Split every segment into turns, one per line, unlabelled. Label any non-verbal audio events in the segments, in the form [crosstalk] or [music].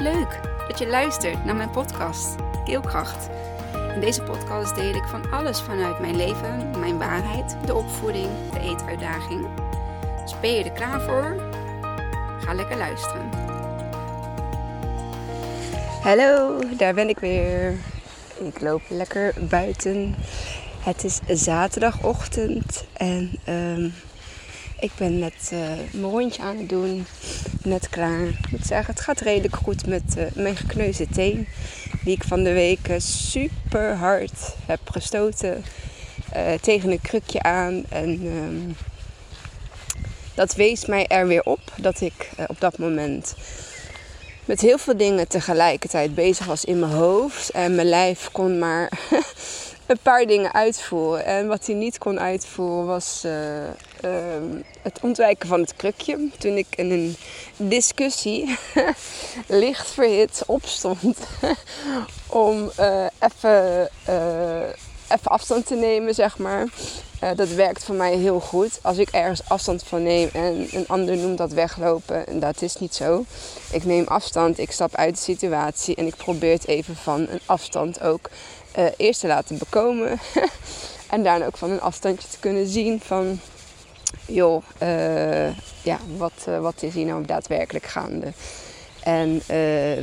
Leuk dat je luistert naar mijn podcast Keelkracht. In deze podcast deel ik van alles vanuit mijn leven, mijn waarheid, de opvoeding, de eetuitdaging. Dus ben je er klaar voor? Ga lekker luisteren. Hallo, daar ben ik weer. Ik loop lekker buiten. Het is zaterdagochtend en ehm, ik ben net uh, mijn rondje aan het doen. Net klaar. Ik moet zeggen, het gaat redelijk goed met uh, mijn gekneusde teen. Die ik van de week uh, super hard heb gestoten. tegen een krukje aan. En um, dat wees mij er weer op dat ik op dat moment met heel veel dingen tegelijkertijd bezig was in mijn hoofd. En mijn lijf kon maar [laughs] een paar dingen uitvoeren. En wat hij niet kon uitvoeren was uh, het ontwijken van het krukje. Toen ik in een discussie [laughs] licht verhit opstond [laughs] om uh, even even afstand te nemen, zeg maar. Uh, dat werkt voor mij heel goed. Als ik ergens afstand van neem en een ander noemt dat weglopen, en dat is niet zo. Ik neem afstand, ik stap uit de situatie en ik probeer het even van een afstand ook eerst te laten bekomen. [laughs] en daarna ook van een afstandje te kunnen zien van, joh, uh, ja, wat, wat is hier nou daadwerkelijk gaande? En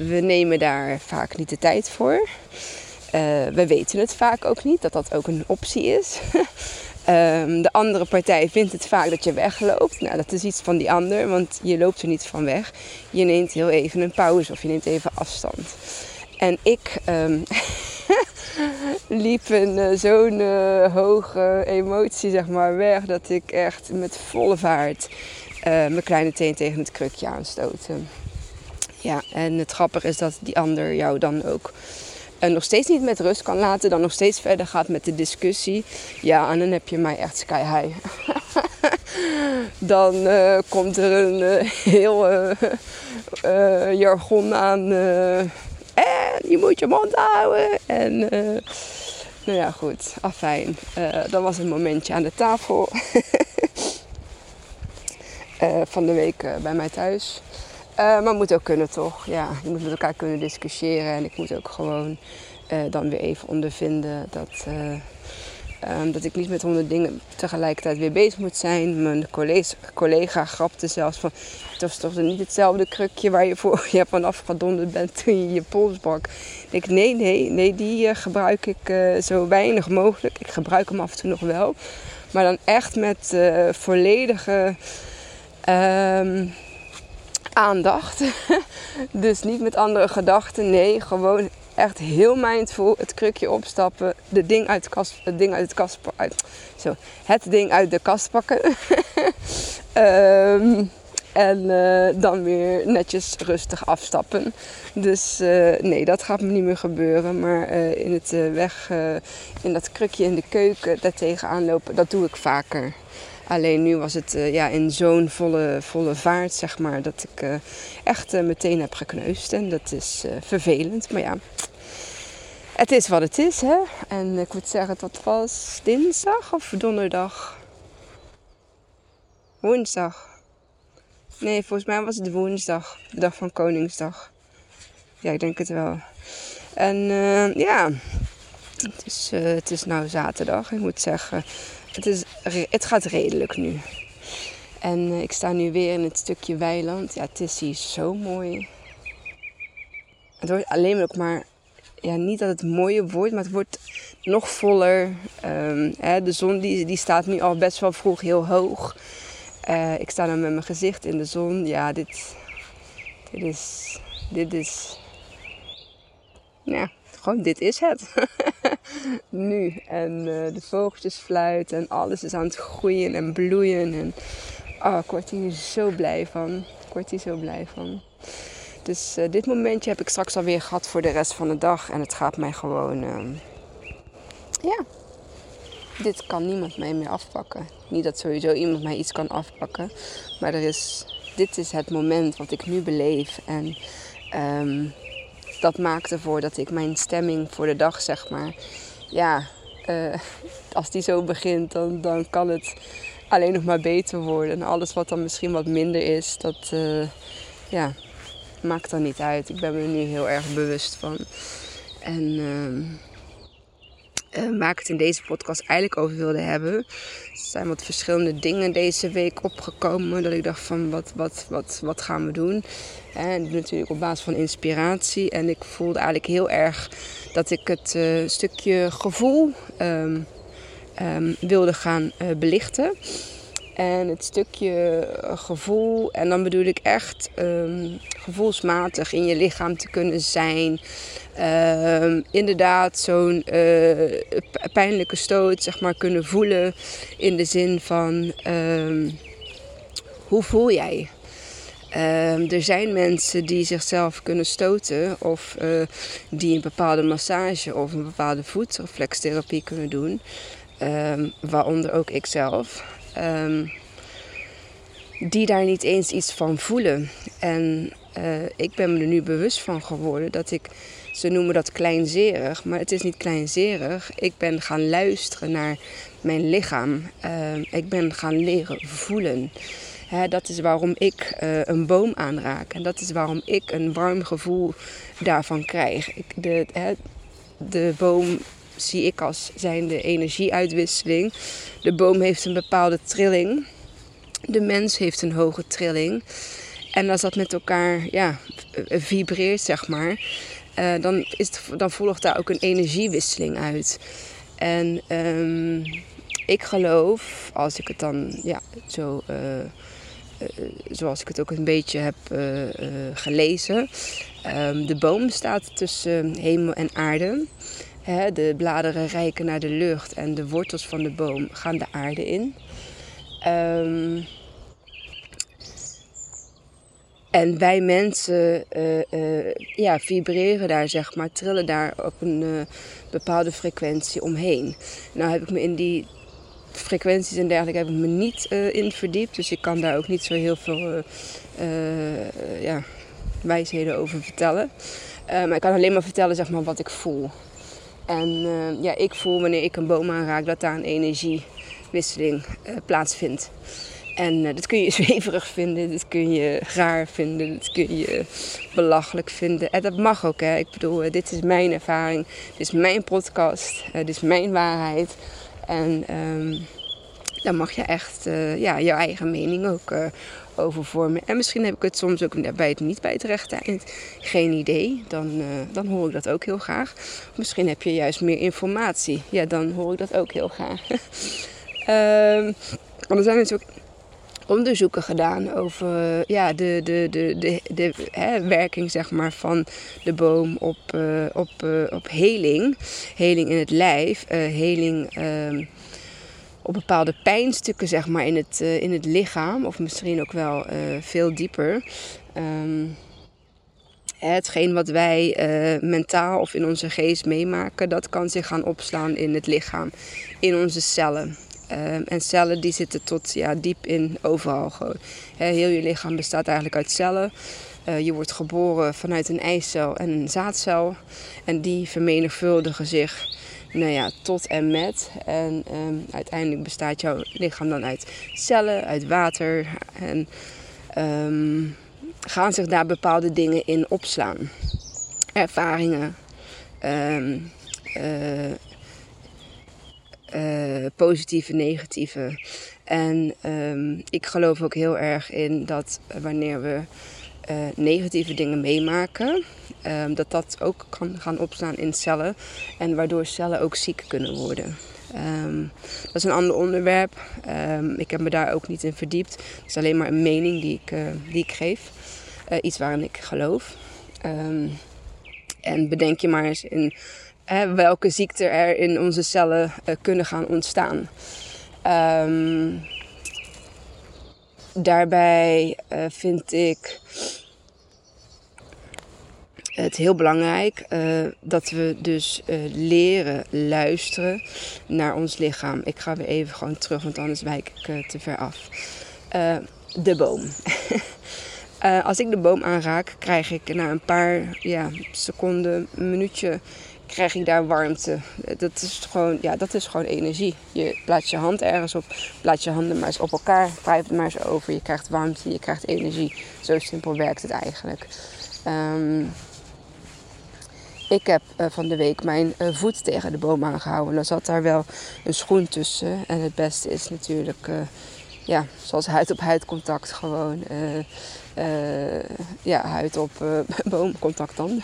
we nemen daar vaak niet de tijd voor. We weten het vaak ook niet, dat dat ook een optie is. um, [laughs] de andere partij vindt het vaak dat je wegloopt. Nou, dat is iets van die ander, want je loopt er niet van weg. Je neemt heel even een pauze of je neemt even afstand. En ik um, [laughs] [laughs] liep in uh, zo'n uh, hoge emotie zeg maar, weg dat ik echt met volle vaart mijn kleine teen tegen het krukje aanstootte. Ja, en het grappige is dat die ander jou dan ook en nog steeds niet met rust kan laten, dan nog steeds verder gaat met de discussie. Ja, en dan heb je mij echt sky high. [laughs] dan komt er een heel jargon aan. Je moet je mond houden. En nou ja, goed, afijn. dat was een momentje aan de tafel. [laughs] van de week bij mij thuis. Maar moet ook kunnen toch? Ja, je moet met elkaar kunnen discussiëren. En ik moet ook gewoon dan weer even ondervinden dat, um, dat ik niet met honderd dingen tegelijkertijd weer bezig moet zijn. Mijn collega, collega grapte zelfs van... Het was toch niet hetzelfde krukje waar je voor [laughs] je vanaf gedonderd bent toen je je pols brak. Ik nee, nee, nee, die gebruik ik zo weinig mogelijk. Ik gebruik hem af en toe nog wel. Maar dan echt met volledige... Um, aandacht. [laughs] dus niet met andere gedachten. Nee, gewoon echt heel mindful. Het krukje opstappen. De ding uit de kast, het ding uit de kast uit, zo, het ding uit de kast pakken. um, [laughs] en uh, dan weer netjes rustig afstappen. Dus uh, nee, dat gaat me niet meer gebeuren. Maar uh, in het weg, in dat krukje in de keuken, daar tegenaan lopen, dat doe ik vaker. Alleen nu was het uh, ja, in zo'n volle, volle vaart, zeg maar, dat ik uh, echt uh, meteen heb gekneusd. En dat is vervelend, maar ja, het is wat het is, hè. En ik moet zeggen, dat was dinsdag of donderdag? Woensdag. Nee, volgens mij was het woensdag, de dag van Koningsdag. Ja, ik denk het wel. En ja, het is, het is nou zaterdag. Ik moet zeggen, het, is, het gaat redelijk nu. En uh, ik sta nu weer in het stukje weiland. Ja, het is hier zo mooi. Het wordt alleen ook maar... Ja, niet dat het mooier wordt, maar het wordt nog voller. Um, hè, de zon die, die staat nu al best wel vroeg heel hoog. Uh, ik sta dan met mijn gezicht in de zon. Ja, dit, dit is... Dit is... Ja, gewoon dit is het. [laughs] nu. En uh, de vogeltjes fluiten en alles is aan het groeien en bloeien. En oh, ik word hier zo blij van. Ik word hier zo blij van. Dus uh, dit momentje heb ik straks alweer gehad voor de rest van de dag. En het gaat mij gewoon... Uh, ja, dit kan niemand mij meer afpakken. Niet dat sowieso iemand mij iets kan afpakken. Maar er is, dit is het moment wat ik nu beleef. En um, dat maakt ervoor dat ik mijn stemming voor de dag, zeg maar, ja, uh, als die zo begint, dan, dan kan het alleen nog maar beter worden. En alles wat dan misschien wat minder is, dat, uh, ja, maakt dan niet uit. Ik ben me er nu heel erg bewust van. En ehm, uh, waar ik het in deze podcast eigenlijk over wilde hebben. Er zijn wat verschillende dingen deze week opgekomen. Dat ik dacht van wat, wat, wat, wat gaan we doen? En natuurlijk op basis van inspiratie. En ik voelde eigenlijk heel erg dat ik het uh, stukje gevoel um, um, wilde gaan belichten. En het stukje gevoel, en dan bedoel ik echt um, gevoelsmatig in je lichaam te kunnen zijn. Uh, inderdaad, zo'n uh, pijnlijke stoot zeg maar, kunnen voelen. In de zin van uh, hoe voel jij? Uh, er zijn mensen die zichzelf kunnen stoten of uh, die een bepaalde massage of een bepaalde voetreflextherapie kunnen doen, ehm, waaronder ook ikzelf. Die daar niet eens iets van voelen. En uh, ik ben me er nu bewust van geworden dat ik, ze noemen dat kleinzerig, maar het is niet kleinzerig. Ik ben gaan luisteren naar mijn lichaam. Uh, ik ben gaan leren voelen. Dat is waarom ik uh, een boom aanraak. En dat is waarom ik een warm gevoel daarvan krijg. Ik, de, de boom zie ik als zijnde energieuitwisseling. De boom heeft een bepaalde trilling. De mens heeft een hoge trilling. En als dat met elkaar ja, vibreert, zeg maar, uh, dan, is het, dan volgt daar ook een energiewisseling uit. En um, ik geloof, als ik het dan ja, zo, uh, uh, zoals ik het ook een beetje heb gelezen, um, de boom staat tussen hemel en aarde. Hè, de bladeren reiken naar de lucht en de wortels van de boom gaan de aarde in. Um, en wij mensen uh, uh, ja, vibreren daar, zeg maar, trillen daar op een uh, bepaalde frequentie omheen. Nou heb ik me in die frequenties en dergelijke heb ik me niet in verdiept. Dus ik kan daar ook niet zo heel veel ja, wijsheden over vertellen. maar ik kan alleen maar vertellen zeg maar, wat ik voel. En ja, ik voel wanneer ik een boom aanraak dat daar een energiewisseling plaatsvindt. En uh, dat kun je [laughs] zweverig vinden, dat kun je raar vinden, dat kun je belachelijk vinden. En dat mag ook, hè. Ik bedoel, uh, dit is mijn ervaring, dit is mijn podcast, uh, dit is mijn waarheid. En um, daar mag je echt ja, jouw eigen mening ook over vormen. En misschien heb ik het soms ook bij het niet bij het rechte eind. Geen idee, dan, dan hoor ik dat ook heel graag. Misschien heb je juist meer informatie, ja, dan hoor ik dat ook heel graag. [laughs] um, er zijn natuurlijk onderzoeken gedaan over ja, de, de, de, de, de hè, werking zeg maar, van de boom op, uh, op, uh, op heling. Heling in het lijf, uh, heling uh, op bepaalde pijnstukken zeg maar, in, het, in het lichaam, of misschien ook wel veel dieper. Um, hetgeen wat wij mentaal of in onze geest meemaken, dat kan zich gaan opslaan in het lichaam, in onze cellen. Um, en cellen die zitten tot ja, diep in overal. He, heel je lichaam bestaat eigenlijk uit cellen. Uh, je wordt geboren vanuit een eicel en een zaadcel. En die vermenigvuldigen zich nou ja, tot en met. En um, uiteindelijk bestaat jouw lichaam dan uit cellen, uit water. En um, gaan zich daar bepaalde dingen in opslaan. Ervaringen. Uh, uh, positieve, negatieve. En um, ik geloof ook heel erg in dat wanneer we uh, negatieve dingen meemaken, um, dat dat ook kan gaan opstaan in cellen. En waardoor cellen ook ziek kunnen worden. Um, dat is een ander onderwerp. ik heb me daar ook niet in verdiept. Het is alleen maar een mening die ik, uh, die ik geef. iets waarin ik geloof. en bedenk je maar eens in welke ziekten er in onze cellen uh, kunnen gaan ontstaan. Um, daarbij uh, vind ik het heel belangrijk uh, dat we dus leren luisteren naar ons lichaam. Ik ga weer even gewoon terug, want anders wijk ik te ver af. de boom. [laughs] als ik de boom aanraak, krijg ik na een paar ja, seconden, minuutje, krijg ik daar warmte. Dat is gewoon, ja, dat is gewoon energie. Je plaatst je hand ergens op, plaats je handen maar eens op elkaar, wrijf het maar eens over. Je krijgt warmte, je krijgt energie. Zo simpel werkt het eigenlijk. Ehm, ik heb uh, van de week mijn uh, voet tegen de boom aangehouden. Dan zat daar wel een schoen tussen. En het beste is natuurlijk, uh, ja, zoals huid op huid contact gewoon. ja, huid op [laughs] boomcontact dan.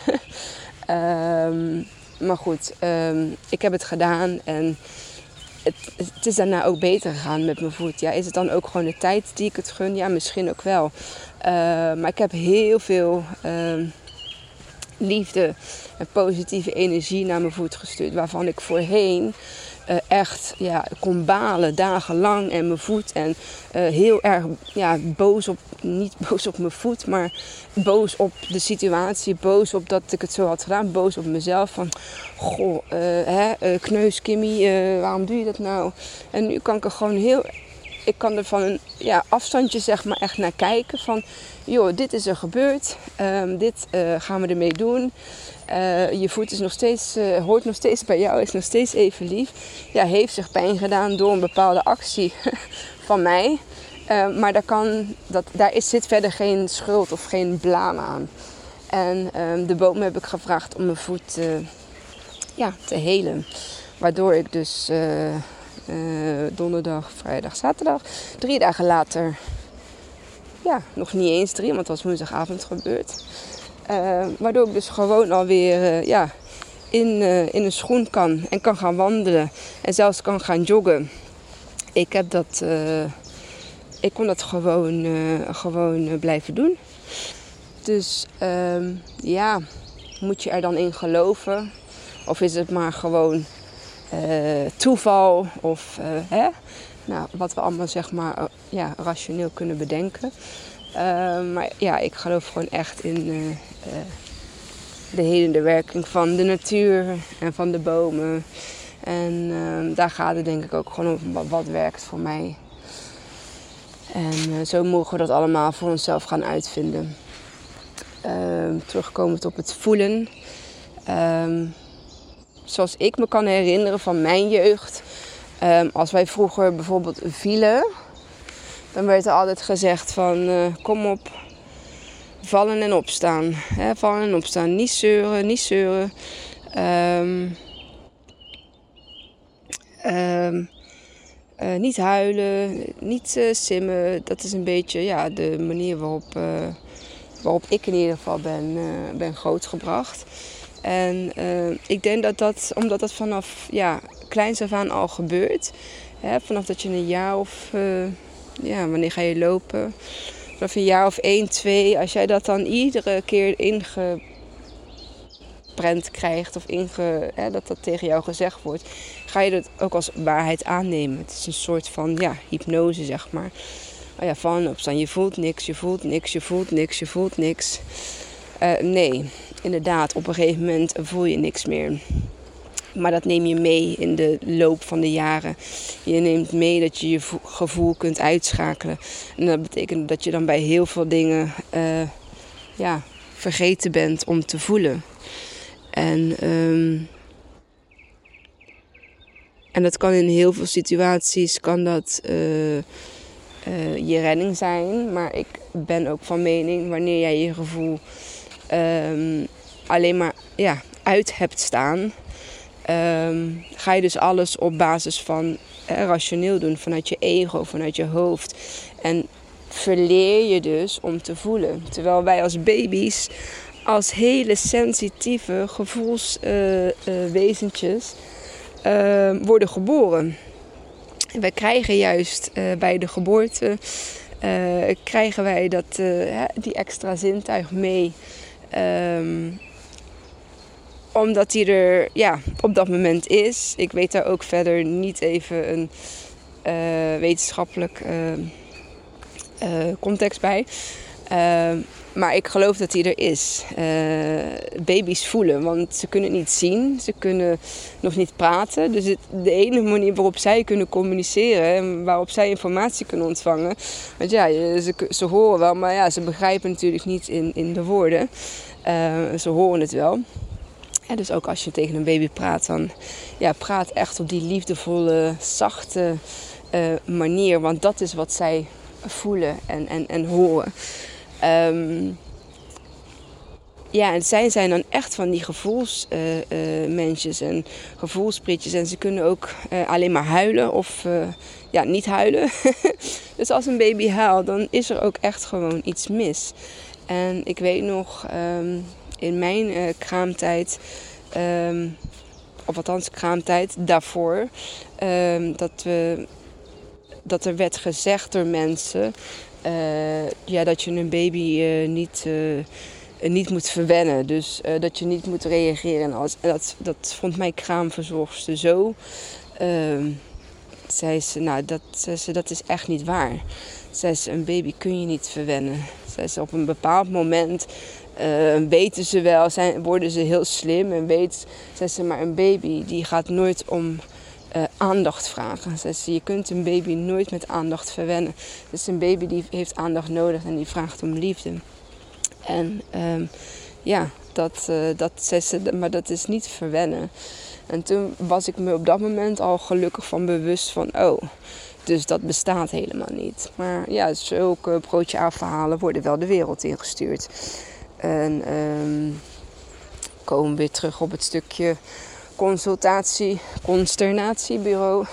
um, [laughs] maar goed, um, ik heb het gedaan en het, het, is daarna ook beter gegaan met mijn voet. Ja, is het dan ook gewoon de tijd die ik het gun? Ja, misschien ook wel. maar ik heb heel veel uh, liefde en positieve energie naar mijn voet gestuurd. Waarvan ik voorheen uh, echt ja, kon balen dagenlang en mijn voet. En uh, heel erg ja, boos op, niet [laughs] boos op mijn voet, maar boos op de situatie. Boos op dat ik het zo had gedaan. Boos op mezelf. Van, goh, uh, hè, kneus Kimmy, waarom doe je dat nou? En nu kan ik er gewoon heel ik kan er van een ja, afstandje zeg maar echt naar kijken. Van, joh, dit is er gebeurd. Um, dit uh, gaan we ermee doen. Uh, je voet is nog steeds, uh, hoort nog steeds bij jou, is nog steeds even lief. Ja, heeft zich pijn gedaan door een bepaalde actie [laughs] van mij. Uh, maar daar, kan, dat, daar zit verder geen schuld of geen blaam aan. En ehm, de boom heb ik gevraagd om mijn voet ja, te helen. Waardoor ik dus donderdag, vrijdag, zaterdag, drie dagen later, ja, nog niet eens drie, want het was woensdagavond gebeurd uh, waardoor ik dus gewoon alweer uh, ja, in, in een schoen kan en kan gaan wandelen. En zelfs kan gaan joggen. Ik heb dat. ik kon dat gewoon, gewoon blijven doen. Dus ehm, ja, moet je er dan in geloven? Of is het maar gewoon toeval? Of hè? Nou, wat we allemaal zeg maar ja, rationeel kunnen bedenken. Uh, maar ja, ik geloof gewoon echt in uh, uh, de helende werking van de natuur en van de bomen. En ehm, daar gaat het denk ik ook gewoon om wat, werkt voor mij. En eh, zo mogen we dat allemaal voor onszelf gaan uitvinden. Ehm, terugkomend op het voelen. Zoals ik me kan herinneren van mijn jeugd. als wij vroeger bijvoorbeeld vielen, dan werd er altijd gezegd van uh, kom op, vallen en opstaan. Vallen en opstaan, niet zeuren, niet zeuren. Um, um, uh, niet huilen, niet uh, simmen. Dat is een beetje ja, de manier waarop, waarop ik in ieder geval ben, ben grootgebracht. En ik denk dat dat, omdat dat vanaf ja, kleins af aan al gebeurt, hè, vanaf dat je een jaar of ja, wanneer ga je lopen? Vanaf een jaar of één, twee. Als jij dat dan iedere keer ingeprent krijgt of inge, hè, dat dat tegen jou gezegd wordt, ga je dat ook als waarheid aannemen. Het is een soort van ja, hypnose, zeg maar. Oh ja, van opstaan. Je voelt niks, je voelt niks, je voelt niks, je voelt niks. Uh, nee, inderdaad, op een gegeven moment voel je niks meer. Maar dat neem je mee in de loop van de jaren. Je neemt mee dat je je gevoel kunt uitschakelen. En dat betekent dat je dan bij heel veel dingen uh, ja, vergeten bent om te voelen. En, um, en dat kan in heel veel situaties kan dat, uh, uh, je redding zijn. Maar ik ben ook van mening wanneer jij je gevoel um, alleen maar ja, uit hebt staan um, ga je dus alles op basis van eh, rationeel doen, vanuit je ego, vanuit je hoofd. En verleer je dus om te voelen. Terwijl wij als baby's, als hele sensitieve gevoelswezentjes, uh, uh, worden geboren. Wij krijgen juist bij de geboorte krijgen wij dat, die extra zintuig mee. Um, omdat hij er ja, op dat moment is. Ik weet daar ook verder niet even een uh, wetenschappelijk uh, uh, context bij. Maar ik geloof dat hij er is. baby's voelen, want ze kunnen het niet zien. Ze kunnen nog niet praten. Dus het, de enige manier waarop zij kunnen communiceren en waarop zij informatie kunnen ontvangen. Want ja, ze, ze horen wel, maar ja, ze begrijpen natuurlijk niet in, in de woorden. ze horen het wel dus ook als je tegen een baby praat, dan ja, praat echt op die liefdevolle, zachte uh, manier. Want dat is wat zij voelen en, en, en horen. Um, ja, en zij zijn dan echt van die gevoelsmensjes uh, uh, en gevoelspritjes. En ze kunnen ook uh, alleen maar huilen of ja, niet huilen. [laughs] dus als een baby huilt, dan is er ook echt gewoon iets mis. En ik weet nog um, in mijn kraamtijd, um, of althans kraamtijd daarvoor, dat, we, dat er werd gezegd door mensen ja, dat je een baby niet niet moet verwennen. Dus dat je niet moet reageren. En alles. dat, dat vond mijn kraamverzorgster zo. Uh, zei ze, nou, dat, zei ze, dat is echt niet waar. Zei ze, een baby kun je niet verwennen. Zei ze, op een bepaald moment weten ze wel, zijn, worden ze heel slim. En weet, zei ze, maar een baby die gaat nooit om uh, aandacht vragen. Ze, je kunt een baby nooit met aandacht verwennen. Dus een baby die heeft aandacht nodig en die vraagt om liefde. En um, ja, dat, uh, dat maar dat is niet verwennen. En toen was ik me op dat moment al gelukkig van bewust van, oh, dus dat bestaat helemaal niet. Maar ja, zulke broodje afverhalen worden wel de wereld ingestuurd. En um, komen we weer terug op het stukje consultatie, consternatiebureau.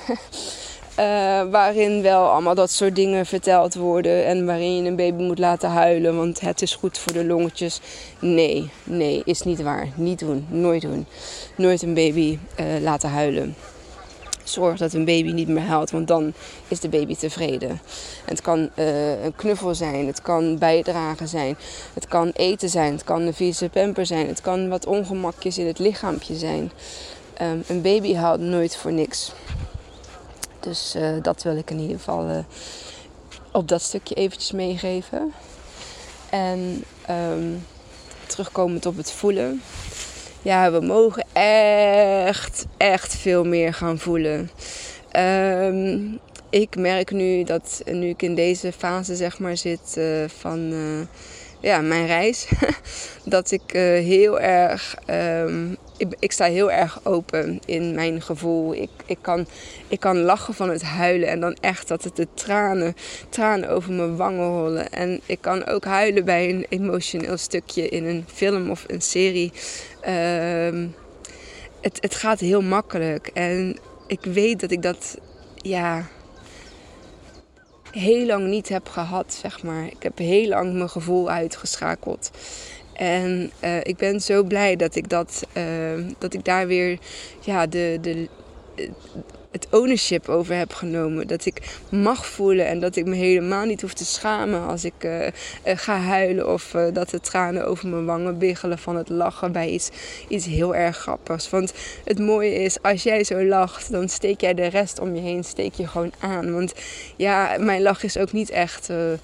Uh, [laughs] waarin wel allemaal dat soort dingen verteld worden. En waarin je een baby moet laten huilen, want het is goed voor de longetjes. Nee, nee, is niet waar. Niet doen, nooit doen. Nooit een baby uh, laten huilen. Zorg dat een baby niet meer huilt, want dan is de baby tevreden. Het kan uh, een knuffel zijn, het kan bijdragen zijn, het kan eten zijn, het kan een vieze pamper zijn, het kan wat ongemakjes in het lichaampje zijn. Um, een baby huilt nooit voor niks. Dus uh, dat wil ik in ieder geval uh, op dat stukje eventjes meegeven. En um, terugkomend op het voelen. Ja, we mogen echt, echt veel meer gaan voelen. Um, ik merk nu dat nu ik in deze fase zeg maar zit uh, van ja, mijn reis. [laughs] dat ik uh, heel erg. Um, ik, ik, sta heel erg open in mijn gevoel. Ik, ik, kan, ik kan lachen van het huilen en dan echt dat het de tranen, tranen over mijn wangen rollen. En ik kan ook huilen bij een emotioneel stukje in een film of een serie. Um, het, het gaat heel makkelijk. En ik weet dat ik dat. Ja, heel lang niet heb gehad, zeg maar. Ik heb heel lang mijn gevoel uitgeschakeld. En uh, ik ben zo blij dat ik, dat, uh, dat ik daar weer ja, de, de, het ownership over heb genomen. Dat ik mag voelen en dat ik me helemaal niet hoef te schamen als ik uh, ga huilen of uh, dat de tranen over mijn wangen biggelen van het lachen bij iets, iets heel erg grappigs. Want het mooie is, als jij zo lacht, dan steek jij de rest om je heen, steek je gewoon aan. Want ja, mijn lach is ook niet echt. Um,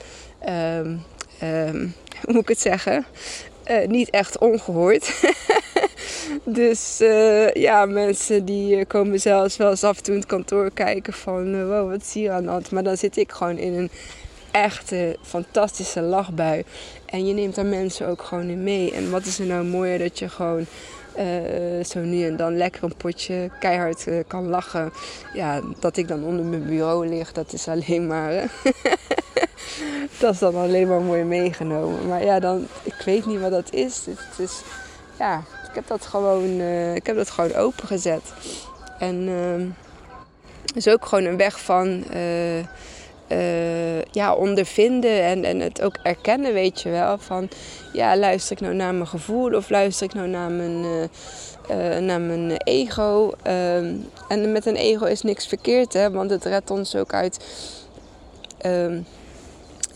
um, hoe moet ik het zeggen? Niet echt ongehoord. [laughs] [laughs] dus uh, ja, mensen die uh, komen zelfs wel eens af en toe in het kantoor kijken van wow, wat zie je aan hand? Maar dan zit ik gewoon in een echte fantastische lachbui. En je neemt daar mensen ook gewoon in mee. En wat is er nou mooier dat je gewoon zo nu en dan lekker een potje keihard kan lachen. Ja, dat ik dan onder mijn bureau lig, dat is alleen maar [laughs] dat is dan alleen maar mooi meegenomen. Maar ja, dan, ik weet niet wat dat is. Het is ja, heb dat gewoon, uh, ik heb dat gewoon opengezet. En uh, is ook gewoon een weg van uh, ja, ondervinden en, en het ook erkennen, weet je wel. Van ja, luister ik nou naar mijn gevoel of luister ik nou naar mijn, naar mijn ego? Ehm, en met een ego is niks verkeerd, hè, want het redt ons ook uit ehm,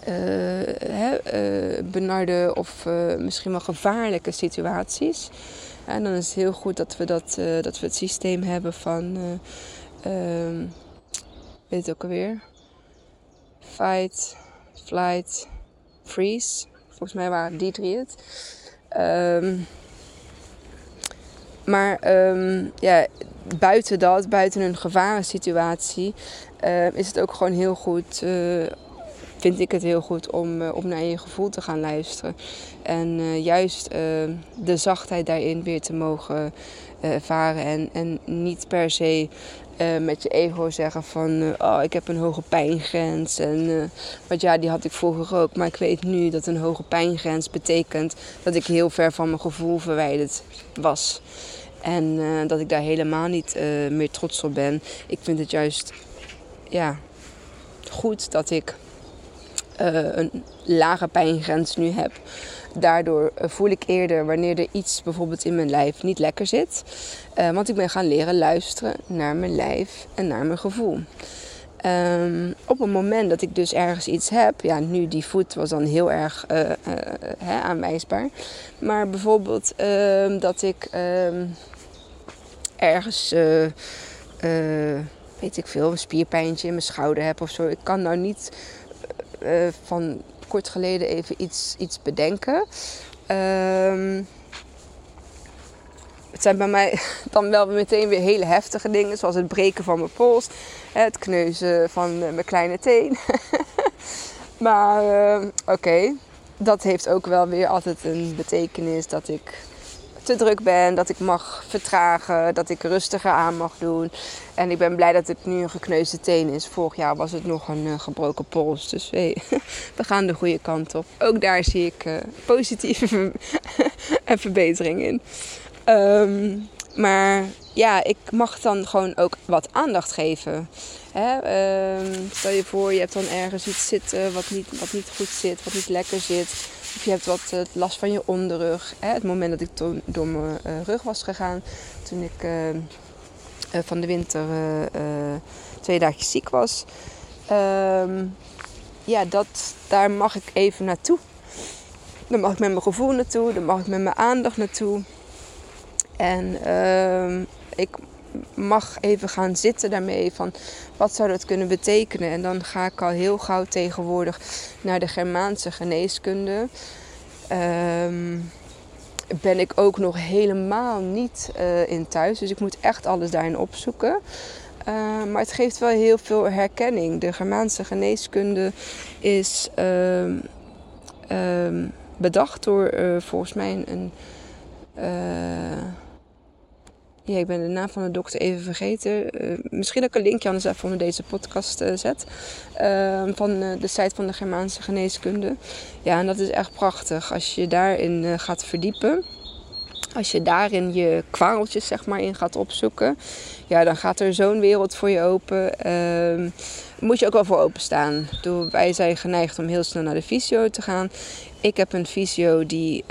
uh, benarde of misschien wel gevaarlijke situaties. En dan is het heel goed dat we, dat, uh, dat we het systeem hebben van, ehm, weet het ook alweer, fight, flight, freeze. Volgens mij waren die drie het. Um, maar um, ja, buiten dat, buiten een gevarensituatie, uh, is het ook gewoon heel goed uh, vind ik het heel goed om, uh, om naar je gevoel te gaan luisteren. En uh, juist uh, de zachtheid daarin weer te mogen ervaren. En, en niet per se uh, met je ego zeggen van... oh, ik heb een hoge pijngrens. En, want ja, die had ik vroeger ook. Maar ik weet nu dat een hoge pijngrens betekent... dat ik heel ver van mijn gevoel verwijderd was. En dat ik daar helemaal niet meer trots op ben. Ik vind het juist... Ja, goed dat ik een lage pijngrens nu heb. Daardoor eh, voel ik eerder wanneer er iets bijvoorbeeld in mijn lijf niet lekker zit. Uh, want ik ben gaan leren luisteren naar mijn lijf en naar mijn gevoel. Um, op het moment dat ik dus ergens iets heb, ja, nu die voet was dan heel erg uh, hè, aanwijsbaar. Maar bijvoorbeeld uh, dat ik ehm, ergens, weet ik veel, een spierpijntje in mijn schouder heb of zo. Ik kan nou niet van kort geleden even iets, iets bedenken. Um, het zijn bij mij [laughs] dan wel meteen weer hele heftige dingen, zoals het breken van mijn pols, het kneuzen van mijn kleine teen. [laughs] maar uh, oké, dat heeft ook wel weer altijd een betekenis dat ik te druk ben, dat ik mag vertragen, dat ik rustiger aan mag doen. En ik ben blij dat het nu een gekneusde teen is. Vorig jaar was het nog een uh, gebroken pols. Dus hey, [laughs] we gaan de goede kant op. Ook daar zie ik uh, positieve [laughs] verbetering in. Um, maar ja, ik mag dan gewoon ook wat aandacht geven. Hè? Um, stel je voor, je hebt dan ergens iets zitten wat niet, wat niet goed zit, wat niet lekker zit. Of je hebt wat uh, last van je onderrug. Hè? Het moment dat ik to- door mijn uh, rug was gegaan, toen ik uh, van de winter twee dagen ziek was. Um, ja, dat, daar mag ik even naartoe. Daar mag ik met mijn gevoel naartoe, daar mag ik met mijn aandacht naartoe. En uh, ik mag even gaan zitten daarmee van wat zou dat kunnen betekenen. En dan ga ik al heel gauw tegenwoordig naar de Germaanse geneeskunde. Um, ben ik ook nog helemaal niet uh, in thuis. Dus ik moet echt alles daarin opzoeken. Uh, maar het geeft wel heel veel herkenning. De Germaanse geneeskunde is uh, bedacht door eh, volgens mij een. een ja, ik ben de naam van de dokter even vergeten. Uh, misschien dat ik een linkje anders even onder deze podcast uh, zet. Uh, van de site van de Germaanse geneeskunde. Ja, en dat is echt prachtig. Als je daarin gaat verdiepen. Als je daarin je kwareltjes zeg maar in gaat opzoeken. Ja, dan gaat er zo'n wereld voor je open. Ehm, moet je ook wel voor openstaan. Wij zijn geneigd om heel snel naar de fysio te gaan. Ik heb een fysio die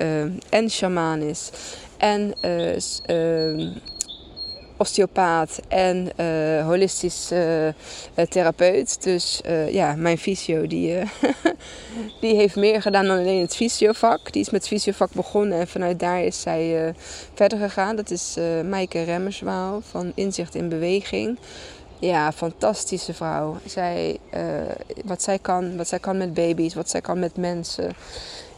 en shamaan is. En uh, osteopaat en uh, holistisch uh, therapeut. Dus uh, ja, mijn fysio die, [laughs] die heeft meer gedaan dan alleen het fysiovak. Die is met het fysiovak begonnen en vanuit daar is zij verder gegaan. Dat is Maaike Remmerswaal van Inzicht in Beweging. Ja, fantastische vrouw. Zij, wat, zij kan, wat zij kan met baby's, wat zij kan met mensen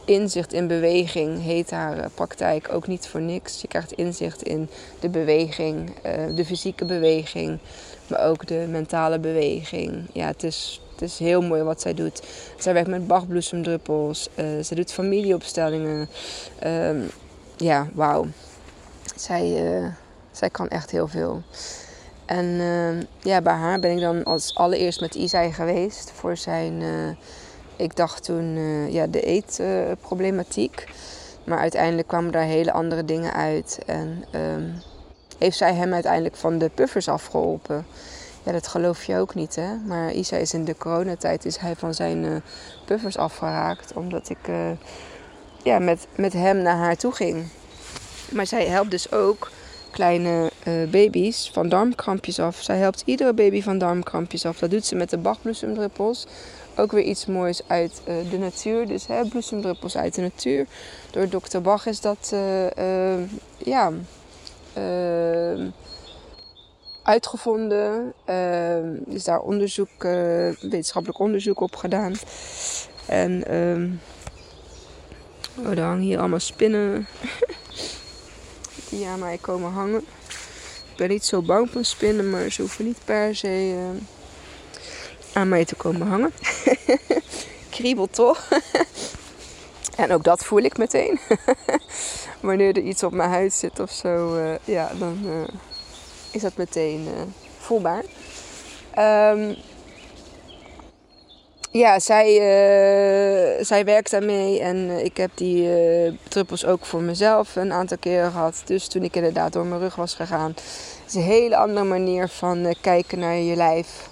inzicht in beweging heet haar eh, praktijk ook niet voor niks. Je krijgt inzicht in de beweging, eh, de fysieke beweging, maar ook de mentale beweging. Ja, het is, het is heel mooi wat zij doet. Zij werkt met bachbloesemdruppels, uh, zij doet familieopstellingen. Uh, ja, wauw. Zij, zij kan echt heel veel. En uh, ja, bij haar ben ik dan als allereerst met Isai geweest voor zijn ik dacht toen uh, ja, de eetproblematiek. maar uiteindelijk kwamen daar hele andere dingen uit. En um, heeft zij hem uiteindelijk van de puffers afgeholpen. Ja, dat geloof je ook niet, hè. Maar Isa is in de coronatijd is hij van zijn uh, puffers afgeraakt. Omdat ik uh, ja, met, met hem naar haar toe ging. Maar zij helpt dus ook kleine baby's van darmkrampjes af. Zij helpt iedere baby van darmkrampjes af. Dat doet ze met de bachbloesemdruppels ook weer iets moois uit uh, de natuur. Dus hè, bloesemdruppels uit de natuur. Door Dr. Bach is dat uh, uh, ja, uitgevonden. is daar onderzoek, wetenschappelijk onderzoek op gedaan. En oh, er hangen hier allemaal spinnen [laughs] die aan mij komen hangen. Ik ben niet zo bang van spinnen, maar ze hoeven niet per se aan mij te komen hangen. [laughs] Kriebel toch? [laughs] en ook dat voel ik meteen. [laughs] Wanneer er iets op mijn huid zit of zo, uh, ja, dan uh, is dat meteen, uh, voelbaar. Um, ja, zij, zij werkt daarmee en ik heb die druppels ook voor mezelf een aantal keren gehad. Dus toen ik inderdaad door mijn rug was gegaan, is een hele andere manier van kijken naar je lijf.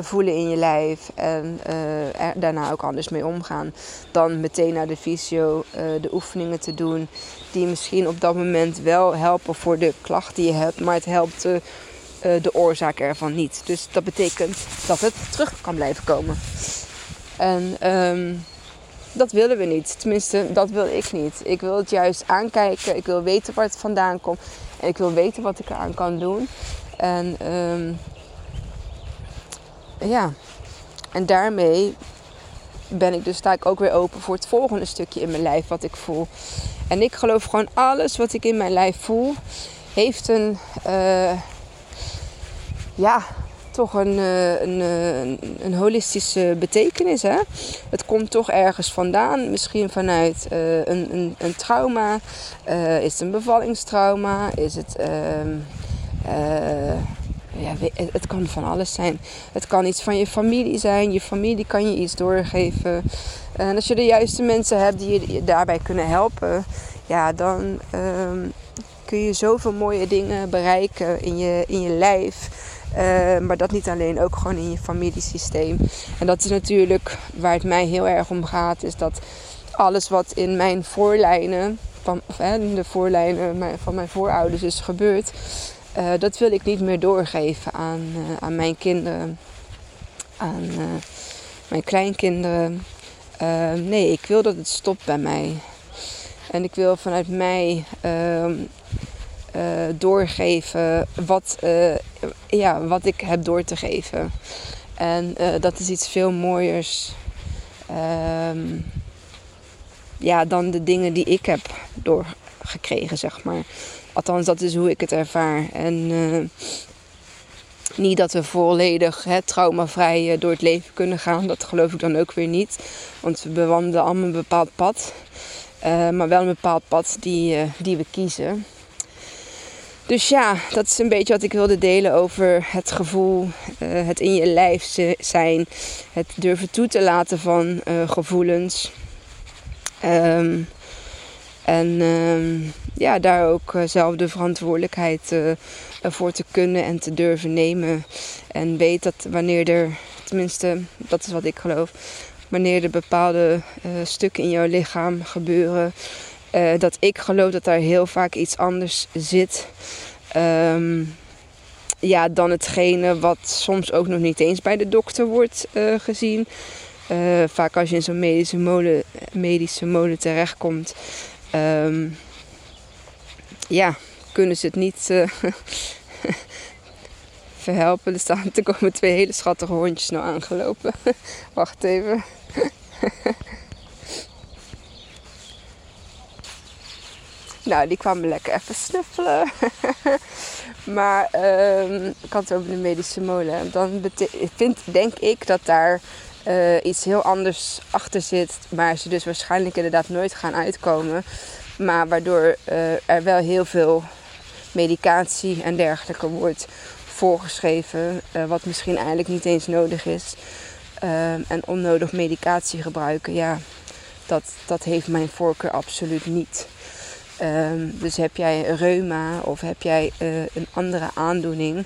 Voelen in je lijf en er daarna ook anders mee omgaan. Dan meteen naar de fysio de oefeningen te doen. Die misschien op dat moment wel helpen voor de klacht die je hebt. Maar het helpt eh, de oorzaak ervan niet. Dus dat betekent dat het terug kan blijven komen. En ehm, dat willen we niet. Tenminste, dat wil ik niet. Ik wil het juist aankijken. Ik wil weten waar het vandaan komt. En ik wil weten wat ik eraan kan doen. En ehm, ja, en daarmee ben ik dus sta ik ook weer open voor het volgende stukje in mijn lijf wat ik voel. En ik geloof gewoon alles wat ik in mijn lijf voel heeft een, uh, ja, toch een, eh, een, eh, een, een, holistische betekenis. Hè? Het komt toch ergens vandaan. Misschien vanuit een, een, trauma. Is het een bevallingstrauma? Is het. Uh, ja, het kan van alles zijn. Het kan iets van je familie zijn. Je familie kan je iets doorgeven. En als je de juiste mensen hebt die je daarbij kunnen helpen, ja, dan ehm, kun je zoveel mooie dingen bereiken in je, in je lijf. Uh, maar dat niet alleen, ook gewoon in je familiesysteem. En dat is natuurlijk waar het mij heel erg om gaat, is dat alles wat in mijn voorlijnen, van, of, hè, de voorlijnen van mijn voorouders is gebeurd, uh, dat wil ik niet meer doorgeven aan, uh, aan mijn kinderen, aan mijn kleinkinderen. nee, ik wil dat het stopt bij mij. En ik wil vanuit mij ehm, doorgeven wat, ja, wat ik heb door te geven. En dat is iets veel mooiers um, ja, dan de dingen die ik heb doorgekregen, zeg maar. Althans, dat is hoe ik het ervaar. En niet dat we volledig hè, traumavrij door het leven kunnen gaan. Dat geloof ik dan ook weer niet. Want we bewandelen allemaal een bepaald pad. maar wel een bepaald pad die, die we kiezen. Dus ja, dat is een beetje wat ik wilde delen over het gevoel, het in je lijf zijn, het durven toe te laten van gevoelens. Um, en um, ja, daar ook uh, zelf de verantwoordelijkheid voor te kunnen en te durven nemen. En weet dat wanneer er, tenminste, dat is wat ik geloof, wanneer er bepaalde stukken in jouw lichaam gebeuren dat ik geloof dat daar heel vaak iets anders zit. Um, ja, dan hetgene wat soms ook nog niet eens bij de dokter wordt gezien. Vaak als je in zo'n medische molen, medische molen terechtkomt, um, ja, kunnen ze het niet [laughs] verhelpen. Er staan er komen twee hele schattige hondjes nou aangelopen. [laughs] Wacht even. [laughs] Nou, die kwamen lekker even snuffelen. maar um, ik had het over de medische molen. Dan vind, denk ik dat daar uh, iets heel anders achter zit. Maar ze dus waarschijnlijk inderdaad nooit gaan uitkomen. Maar waardoor uh, er wel heel veel medicatie en dergelijke wordt voorgeschreven. Uh, wat misschien eigenlijk niet eens nodig is. Ehm, en onnodig medicatie gebruiken, ja, dat, dat heeft mijn voorkeur absoluut niet. Um, dus heb jij reuma of heb jij een andere aandoening,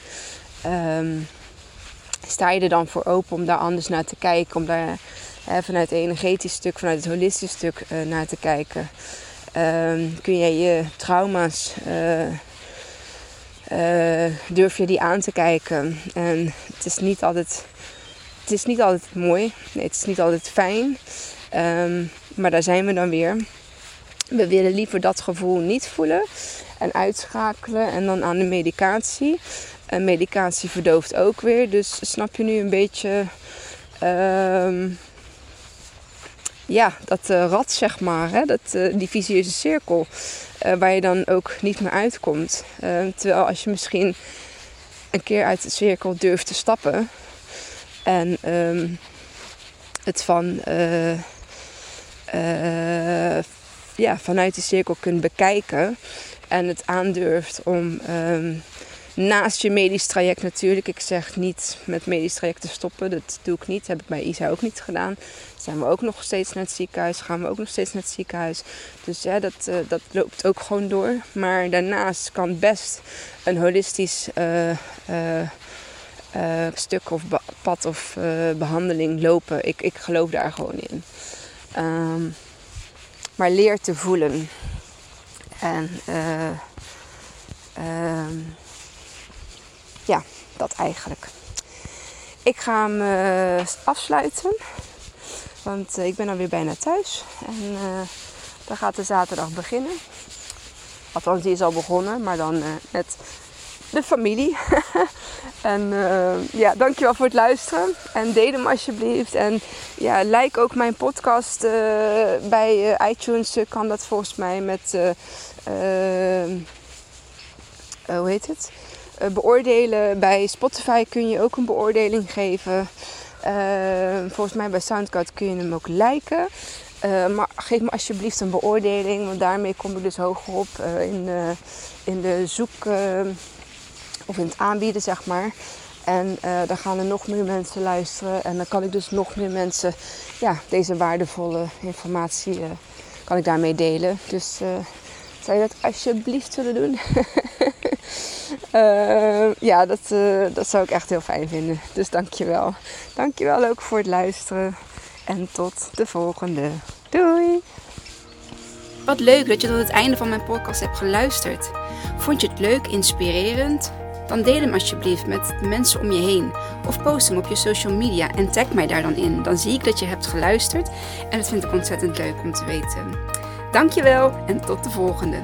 um, sta je er dan voor open om daar anders naar te kijken, om daar uh, vanuit het energetisch stuk, vanuit het holistische stuk uh, naar te kijken. Um, kun jij je trauma's, durf je die aan te kijken? En het is niet altijd, het is niet altijd mooi, nee, het is niet altijd fijn, maar daar zijn we dan weer. We willen liever dat gevoel niet voelen en uitschakelen en dan aan de medicatie. En medicatie verdooft ook weer. Dus snap je nu een beetje uh, ja, dat uh, rad, zeg maar, hè? Dat, uh, die visieuze cirkel, uh, waar je dan ook niet meer uitkomt. terwijl als je misschien een keer uit de cirkel durft te stappen en um, het van ja, vanuit die cirkel kunt bekijken. En het aandurft om um, naast je medisch traject natuurlijk. Ik zeg niet met medisch traject te stoppen. Dat doe ik niet. Heb ik bij Isa ook niet gedaan. Zijn we ook nog steeds naar het ziekenhuis. Gaan we ook nog steeds naar het ziekenhuis. Dus ja, dat, uh, dat loopt ook gewoon door. Maar daarnaast kan best een holistisch uh, uh, stuk of pad of behandeling lopen. Ik, ik geloof daar gewoon in. Um, maar leer te voelen. En uh, ja, dat eigenlijk. Ik ga hem uh, afsluiten. Want ik ben alweer bijna thuis. En dan gaat de zaterdag beginnen. Althans, die is al begonnen. Maar dan met de familie. [laughs] en ja, dankjewel voor het luisteren. En deel hem alsjeblieft. En ja, like ook mijn podcast bij iTunes. kan dat volgens mij met... hoe heet het? Beoordelen. Bij Spotify kun je ook een beoordeling geven. volgens mij bij Soundcloud kun je hem ook liken. maar geef me alsjeblieft een beoordeling, want daarmee kom ik dus hoger op in, de, in de zoek of in het aanbieden, zeg maar. En dan gaan er nog meer mensen luisteren. En dan kan ik dus nog meer mensen ja, deze waardevolle informatie kan ik daarmee delen. Dus zou dat alsjeblieft willen doen? [laughs] ja, dat, dat zou ik echt heel fijn vinden. Dus dankjewel. Dankjewel ook voor het luisteren. En tot de volgende. Doei!
Wat leuk dat je tot het einde van mijn podcast hebt geluisterd. Vond je het leuk, inspirerend? dan deel hem alsjeblieft met de mensen om je heen. Of post hem op je social media en tag mij daar dan in. Dan zie ik dat je hebt geluisterd en dat vind ik ontzettend leuk om te weten. Dankjewel en tot de volgende.